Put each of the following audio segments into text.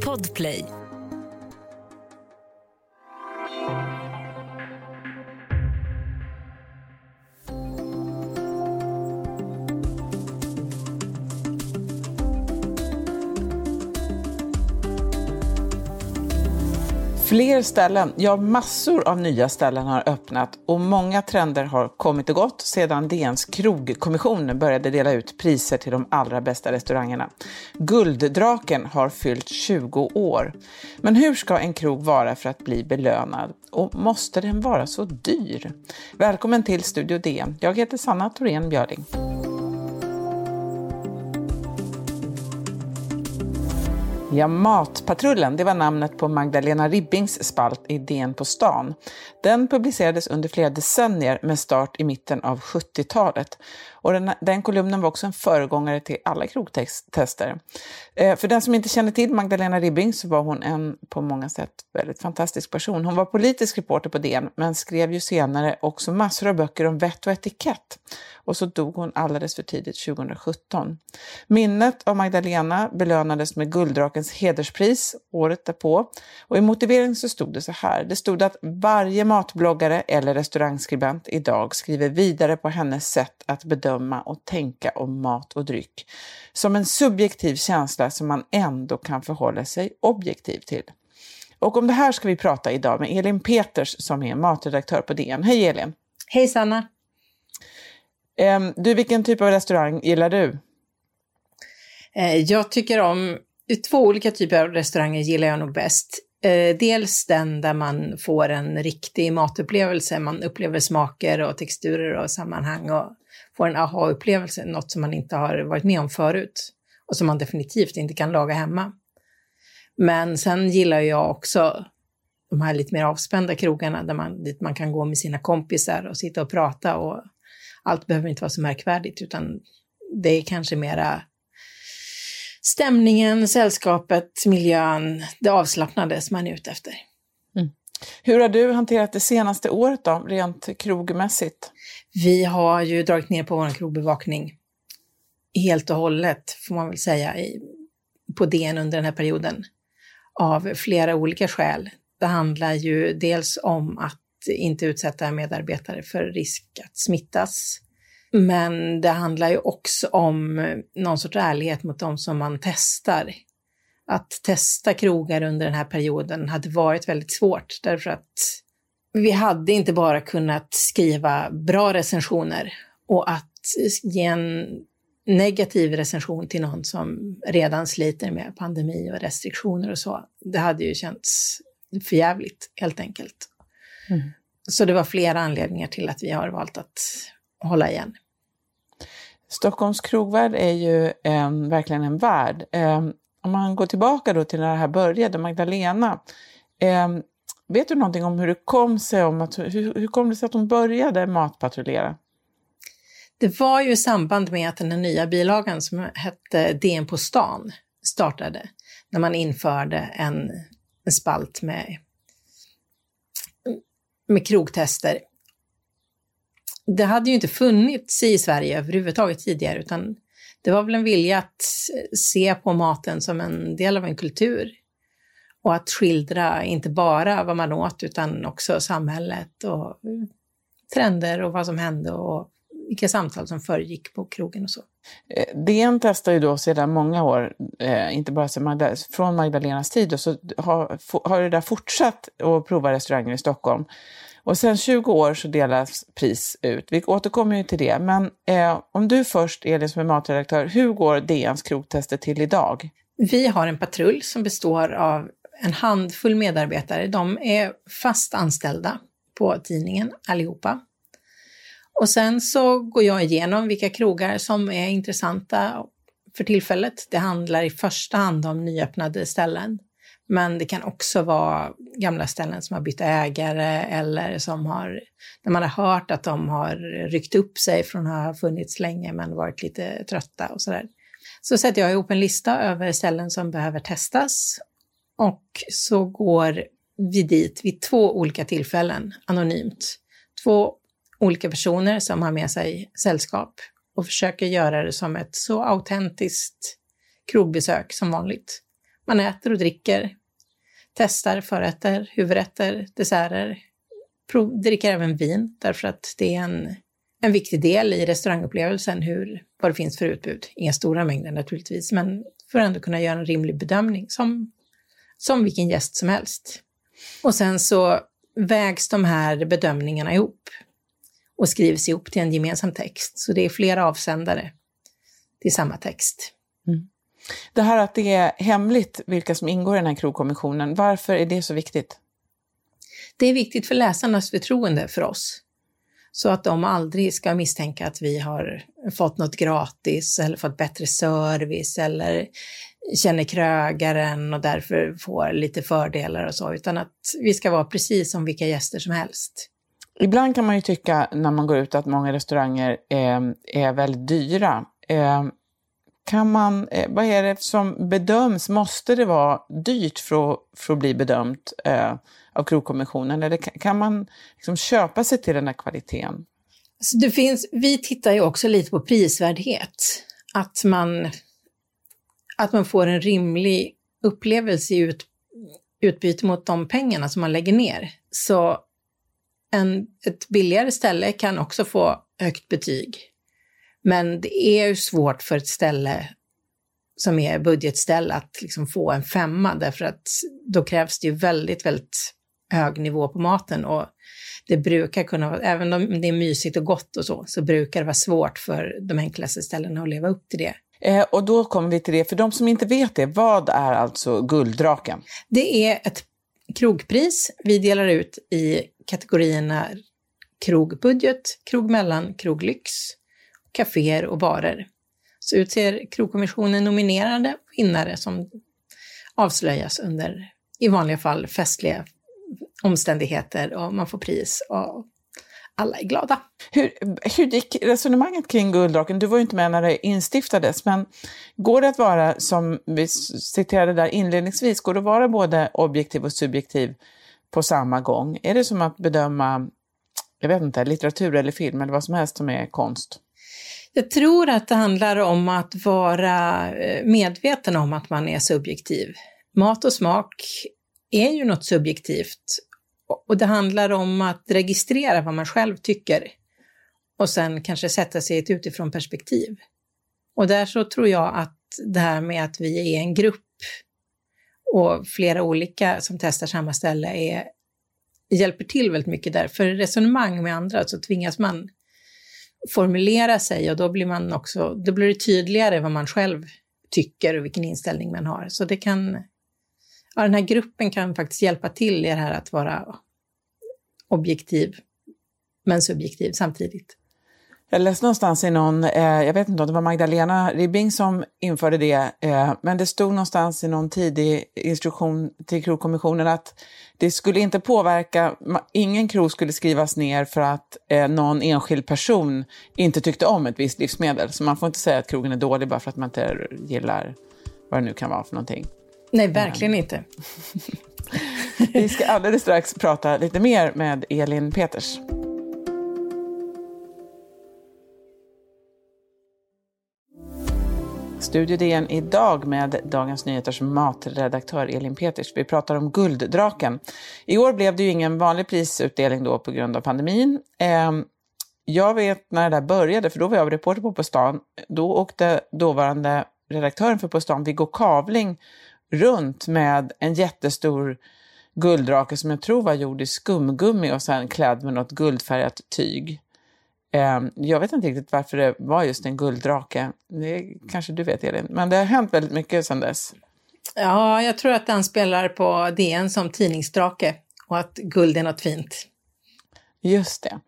Podplay. Fler ställen, ja massor av nya ställen har öppnat och många trender har kommit och gått sedan DNs krogkommission började dela ut priser till de allra bästa restaurangerna. Gulddraken har fyllt 20 år. Men hur ska en krog vara för att bli belönad? Och måste den vara så dyr? Välkommen till Studio DN. Jag heter Sanna Thorén Björling. Ja, Matpatrullen, det var namnet på Magdalena Ribbings spalt i DN på stan. Den publicerades under flera decennier med start i mitten av 70-talet. Och den, den kolumnen var också en föregångare till alla krogtester. Eh, för den som inte känner till Magdalena Ribbing så var hon en på många sätt väldigt fantastisk person. Hon var politisk reporter på DN men skrev ju senare också massor av böcker om vett och etikett. Och så dog hon alldeles för tidigt 2017. Minnet av Magdalena belönades med Guldrakens hederspris året därpå. Och i motiveringen så stod det så här. Det stod att varje matbloggare eller restaurangskribent idag skriver vidare på hennes sätt att bedöma och tänka om mat och dryck. Som en subjektiv känsla som man ändå kan förhålla sig objektiv till. Och om det här ska vi prata idag med Elin Peters som är matredaktör på DN. Hej Elin! Hej Sanna! Du, vilken typ av restaurang gillar du? Eh, jag tycker om, två olika typer av restauranger gillar jag nog bäst. Eh, dels den där man får en riktig matupplevelse, man upplever smaker och texturer och sammanhang och får en aha-upplevelse, något som man inte har varit med om förut och som man definitivt inte kan laga hemma. Men sen gillar jag också de här lite mer avspända krogarna där man, dit man kan gå med sina kompisar och sitta och prata och allt behöver inte vara så märkvärdigt utan det är kanske mera stämningen, sällskapet, miljön, det avslappnade som man är ute efter. Mm. Hur har du hanterat det senaste året då, rent krogmässigt? Vi har ju dragit ner på vår krogbevakning helt och hållet, får man väl säga, i, på DN under den här perioden. Av flera olika skäl. Det handlar ju dels om att inte utsätta medarbetare för risk att smittas. Men det handlar ju också om någon sorts ärlighet mot de som man testar. Att testa krogar under den här perioden hade varit väldigt svårt därför att vi hade inte bara kunnat skriva bra recensioner och att ge en negativ recension till någon som redan sliter med pandemi och restriktioner och så. Det hade ju känts förjävligt helt enkelt. Mm. Så det var flera anledningar till att vi har valt att hålla igen. Stockholms krogvärld är ju eh, verkligen en värld. Eh, om man går tillbaka då till när det här började, Magdalena. Eh, vet du någonting om hur det kom sig, om att, hur, hur kom det sig att hon började matpatrullera? Det var ju i samband med att den här nya bilagan som hette DN på stan startade, när man införde en, en spalt med, med krogtester det hade ju inte funnits i Sverige överhuvudtaget tidigare, utan det var väl en vilja att se på maten som en del av en kultur. Och att skildra inte bara vad man åt, utan också samhället och trender och vad som hände och vilka samtal som föregick på krogen och så. Eh, DN testar ju då sedan många år, eh, inte bara Magda, från Magdalenas tid, och så har, har det där fortsatt att prova restauranger i Stockholm. Och sen 20 år så delas pris ut. Vi återkommer ju till det. Men eh, om du först, Elin som är matredaktör, hur går DNs krogtester till idag? Vi har en patrull som består av en handfull medarbetare. De är fast anställda på tidningen allihopa. Och sen så går jag igenom vilka krogar som är intressanta för tillfället. Det handlar i första hand om nyöppnade ställen. Men det kan också vara gamla ställen som har bytt ägare eller som har, där man har hört att de har ryckt upp sig från att ha funnits länge men varit lite trötta och sådär. Så sätter jag ihop en lista över ställen som behöver testas och så går vi dit vid två olika tillfällen anonymt. Två olika personer som har med sig sällskap och försöker göra det som ett så autentiskt krogbesök som vanligt. Man äter och dricker, testar förrätter, huvudrätter, desserter, prov, dricker även vin därför att det är en, en viktig del i restaurangupplevelsen, hur, vad det finns för utbud. Inga stora mängder naturligtvis, men för att ändå kunna göra en rimlig bedömning som, som vilken gäst som helst. Och sen så vägs de här bedömningarna ihop och skrivs ihop till en gemensam text. Så det är flera avsändare till samma text. Mm. Det här att det är hemligt vilka som ingår i den här krogkommissionen, varför är det så viktigt? Det är viktigt för läsarnas förtroende för oss. Så att de aldrig ska misstänka att vi har fått något gratis eller fått bättre service eller känner krögaren och därför får lite fördelar och så, utan att vi ska vara precis som vilka gäster som helst. Ibland kan man ju tycka när man går ut att många restauranger är, är väldigt dyra. Eh, kan man, eh, vad är det som bedöms? Måste det vara dyrt för att, för att bli bedömt eh, av krogkommissionen? Eller kan man liksom köpa sig till den här kvaliteten? Så det finns, vi tittar ju också lite på prisvärdhet. Att man, att man får en rimlig upplevelse i ut, utbyte mot de pengarna som man lägger ner. Så en, ett billigare ställe kan också få högt betyg. Men det är ju svårt för ett ställe som är budgetställe att liksom få en femma därför att då krävs det ju väldigt, väldigt hög nivå på maten och det brukar kunna vara, även om det är mysigt och gott och så, så brukar det vara svårt för de enklaste ställena att leva upp till det. Eh, och då kommer vi till det, för de som inte vet det, vad är alltså Gulddraken? Det är ett krogpris vi delar ut i kategorierna krogbudget, krogmellan, kroglyx, kaféer och barer. Så utser krogkommissionen nominerade vinnare som avslöjas under, i vanliga fall, festliga omständigheter och man får pris och alla är glada. Hur, hur gick resonemanget kring Gulddraken? Du var ju inte med när det instiftades, men går det att vara, som vi citerade där inledningsvis, går det att vara både objektiv och subjektiv på samma gång? Är det som att bedöma, jag vet inte, litteratur eller film eller vad som helst som är konst? Jag tror att det handlar om att vara eh, medveten om att man är subjektiv. Mat och smak är ju något subjektivt och det handlar om att registrera vad man själv tycker och sen kanske sätta sig i ett utifrån perspektiv. Och där så tror jag att det här med att vi är en grupp och flera olika som testar samma ställe är, hjälper till väldigt mycket där. För resonemang med andra så tvingas man formulera sig och då blir man också, då blir det tydligare vad man själv tycker och vilken inställning man har. Så det kan, ja, den här gruppen kan faktiskt hjälpa till i det här att vara objektiv men subjektiv samtidigt. Jag läste någonstans i någon, eh, jag vet inte om det var Magdalena Ribbing som införde det, eh, men det stod någonstans i någon tidig instruktion till krogkommissionen att det skulle inte påverka, ingen krog skulle skrivas ner för att eh, någon enskild person inte tyckte om ett visst livsmedel. Så man får inte säga att krogen är dålig bara för att man inte gillar vad det nu kan vara för någonting. Nej, verkligen inte. Vi ska alldeles strax prata lite mer med Elin Peters. Studio DN idag med Dagens Nyheters matredaktör Elin Peters. Vi pratar om Gulddraken. I år blev det ju ingen vanlig prisutdelning då på grund av pandemin. Ehm, jag vet när det där började, för då var jag reporter på På stan. Då åkte dåvarande redaktören för På stan, Viggo Kavling, runt med en jättestor gulddrake som jag tror var gjord i skumgummi och sen klädd med något guldfärgat tyg. Ehm, jag vet inte riktigt varför det var just en gulddrake. Det kanske du vet Elin, men det har hänt väldigt mycket sedan dess. Ja, jag tror att den spelar på DN som tidningsdrake och att guld är något fint. Just det.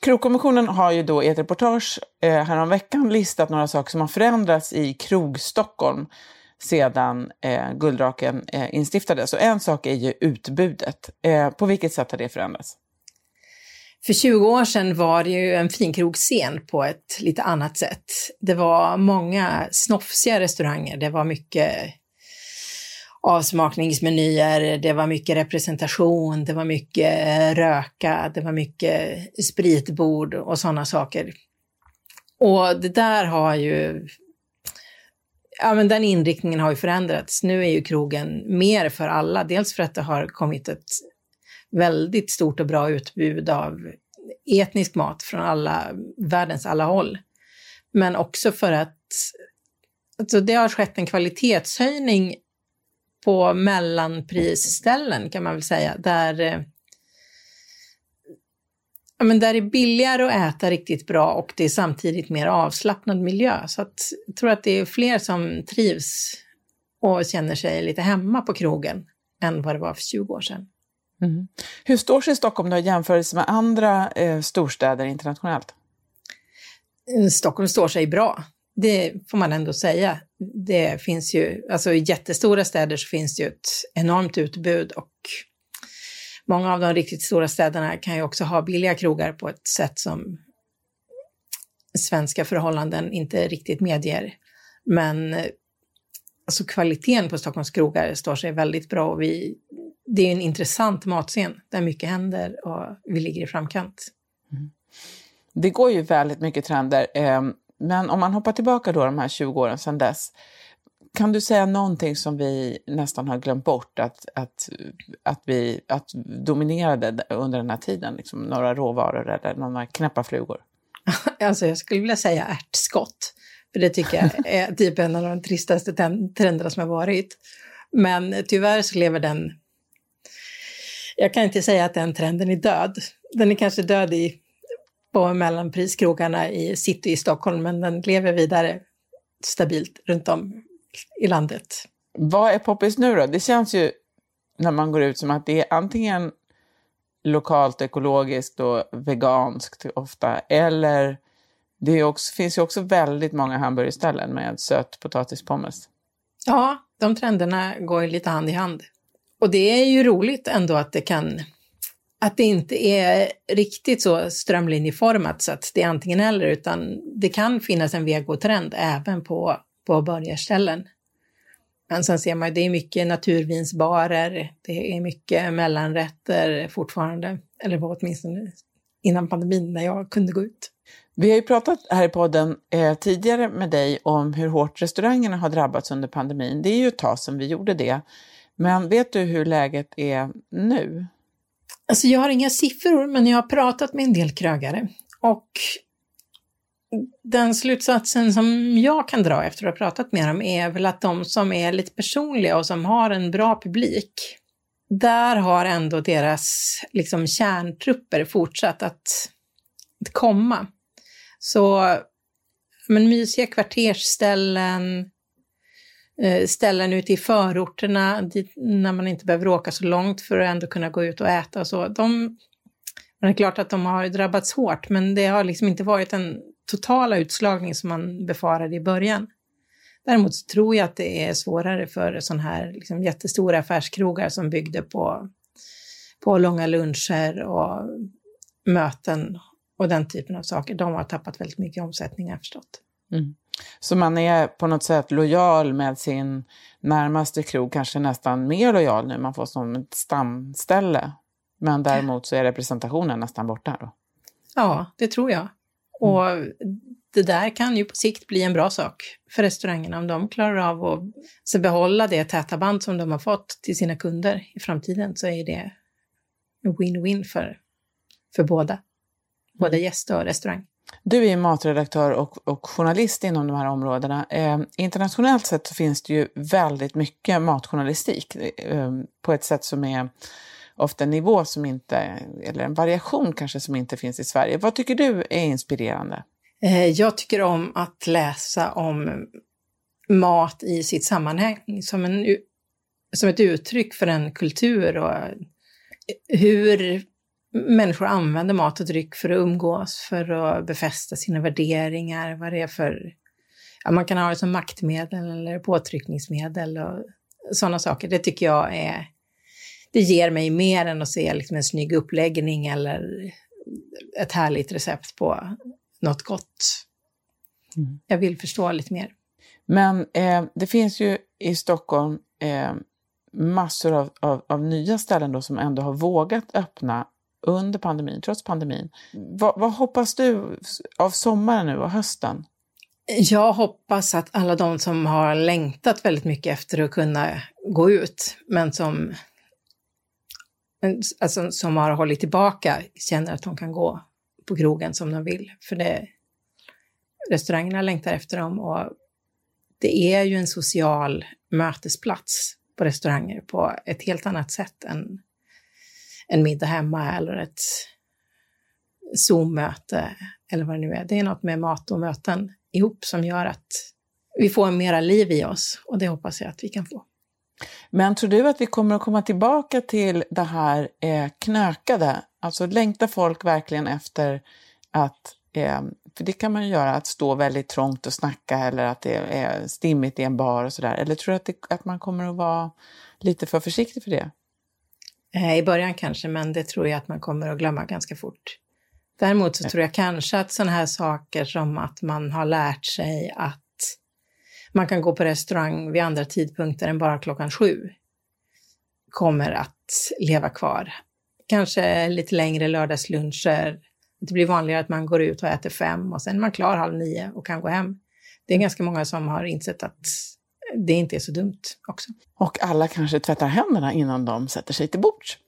Krogkommissionen har ju då i ett reportage eh, häromveckan listat några saker som har förändrats i Krog-Stockholm sedan eh, Guldraken eh, instiftades. Och en sak är ju utbudet. Eh, på vilket sätt har det förändrats? För 20 år sedan var det ju en finkrogscen på ett lite annat sätt. Det var många snofsiga restauranger, det var mycket avsmakningsmenyer, det var mycket representation, det var mycket eh, röka, det var mycket spritbord och sådana saker. Och det där har ju ja, men den inriktningen har ju förändrats. Nu är ju krogen mer för alla, dels för att det har kommit ett väldigt stort och bra utbud av etnisk mat från alla, världens alla håll. Men också för att alltså det har skett en kvalitetshöjning på mellanprisställen kan man väl säga, där eh, ja, men där det är billigare att äta riktigt bra och det är samtidigt mer avslappnad miljö. Så att, jag tror att det är fler som trivs och känner sig lite hemma på krogen än vad det var för 20 år sedan. Mm. Hur står sig Stockholm då i jämförelse med andra eh, storstäder internationellt? Eh, Stockholm står sig bra. Det får man ändå säga. Det finns ju, alltså i jättestora städer så finns det ju ett enormt utbud och många av de riktigt stora städerna kan ju också ha billiga krogar på ett sätt som svenska förhållanden inte riktigt medger. Men alltså kvaliteten på Stockholms krogar står sig väldigt bra och vi, det är en intressant matscen där mycket händer och vi ligger i framkant. Mm. Det går ju väldigt mycket trender, ehm, men om man hoppar tillbaka då de här 20 åren sedan dess, kan du säga någonting som vi nästan har glömt bort att, att, att vi att dominerade under den här tiden? Liksom några råvaror eller några knäppa flugor? Alltså jag skulle vilja säga ärtskott. För det tycker jag är typ en av de tristaste trenderna som har varit. Men tyvärr så lever den... Jag kan inte säga att den trenden är död. Den är kanske död i, på mellanpriskrogarna i city i Stockholm, men den lever vidare stabilt runt om i landet. Vad är poppis nu då? Det känns ju när man går ut som att det är antingen lokalt, ekologiskt och veganskt ofta, eller det också, finns ju också väldigt många hamburgerställen med söt potatispommes. Ja, de trenderna går ju lite hand i hand. Och det är ju roligt ändå att det kan att det inte är riktigt så strömlinjeformat så att det är antingen eller, utan det kan finnas en vegotrend även på på burgarställen. Men sen ser man, ju, det är mycket naturvinsbarer, det är mycket mellanrätter fortfarande, eller var åtminstone innan pandemin när jag kunde gå ut. Vi har ju pratat här i podden eh, tidigare med dig om hur hårt restaurangerna har drabbats under pandemin. Det är ju ett tag sedan vi gjorde det. Men vet du hur läget är nu? Alltså jag har inga siffror, men jag har pratat med en del krögare och den slutsatsen som jag kan dra efter att ha pratat med dem är väl att de som är lite personliga och som har en bra publik, där har ändå deras liksom, kärntrupper fortsatt att, att komma. Så men, mysiga kvartersställen, Eh, ställen ute i förorterna dit, när man inte behöver åka så långt för att ändå kunna gå ut och äta och så. De, det är klart att de har drabbats hårt, men det har liksom inte varit den totala utslagning som man befarade i början. Däremot så tror jag att det är svårare för sådana här liksom, jättestora affärskrogar som byggde på, på långa luncher och möten och den typen av saker. De har tappat väldigt mycket omsättning, har jag förstått. Mm. Så man är på något sätt lojal med sin närmaste krog, kanske nästan mer lojal nu, man får som ett stamställe. Men däremot så är representationen nästan borta då? Ja, det tror jag. Mm. Och det där kan ju på sikt bli en bra sak för restaurangerna om de klarar av att behålla det täta band som de har fått till sina kunder i framtiden så är det en win-win för, för båda, både mm. gäst och restaurang. Du är matredaktör och, och journalist inom de här områdena. Eh, internationellt sett så finns det ju väldigt mycket matjournalistik eh, på ett sätt som är ofta en nivå som inte, eller en variation kanske som inte finns i Sverige. Vad tycker du är inspirerande? Eh, jag tycker om att läsa om mat i sitt sammanhang som, en, som ett uttryck för en kultur och eh, hur människor använder mat och dryck för att umgås, för att befästa sina värderingar, vad det är för... Ja, man kan ha det som maktmedel eller påtryckningsmedel och sådana saker. Det tycker jag är det ger mig mer än att se liksom en snygg uppläggning eller ett härligt recept på något gott. Mm. Jag vill förstå lite mer. Men eh, det finns ju i Stockholm eh, massor av, av, av, nya ställen då som ändå har vågat öppna under pandemin, trots pandemin. Va, vad hoppas du av sommaren nu och hösten? Jag hoppas att alla de som har längtat väldigt mycket efter att kunna gå ut, men som, alltså, som har hållit tillbaka, känner att de kan gå på krogen som de vill. För det, restaurangerna längtar efter dem och det är ju en social mötesplats på restauranger på ett helt annat sätt än en middag hemma eller ett Zoom-möte eller vad det nu är. Det är något med mat och möten ihop som gör att vi får mera liv i oss och det hoppas jag att vi kan få. Men tror du att vi kommer att komma tillbaka till det här eh, knökade? Alltså längtar folk verkligen efter att, eh, för det kan man ju göra, att stå väldigt trångt och snacka eller att det är stimmigt i en bar och sådär. Eller tror du att, det, att man kommer att vara lite för försiktig för det? Eh, I början kanske, men det tror jag att man kommer att glömma ganska fort. Däremot så tror jag kanske att sådana här saker som att man har lärt sig att man kan gå på restaurang vid andra tidpunkter än bara klockan sju kommer att leva kvar. Kanske lite längre lördagsluncher. Det blir vanligare att man går ut och äter fem och sen är man klar halv nio och kan gå hem. Det är ganska många som har insett att det inte är så dumt också. Och alla kanske tvättar händerna innan de sätter sig till bords.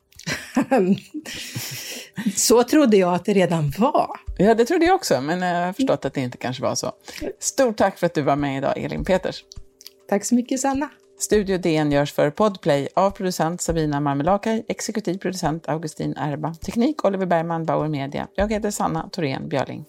så trodde jag att det redan var. Ja, det trodde jag också, men jag har förstått att det inte kanske var så. Stort tack för att du var med idag, Elin Peters. Tack så mycket, Sanna. Studio DN görs för Podplay av producent Sabina Marmelakai, exekutiv producent Augustin Erba, teknik Oliver Bergman, Bauer Media. Jag heter Sanna Thorén Björling.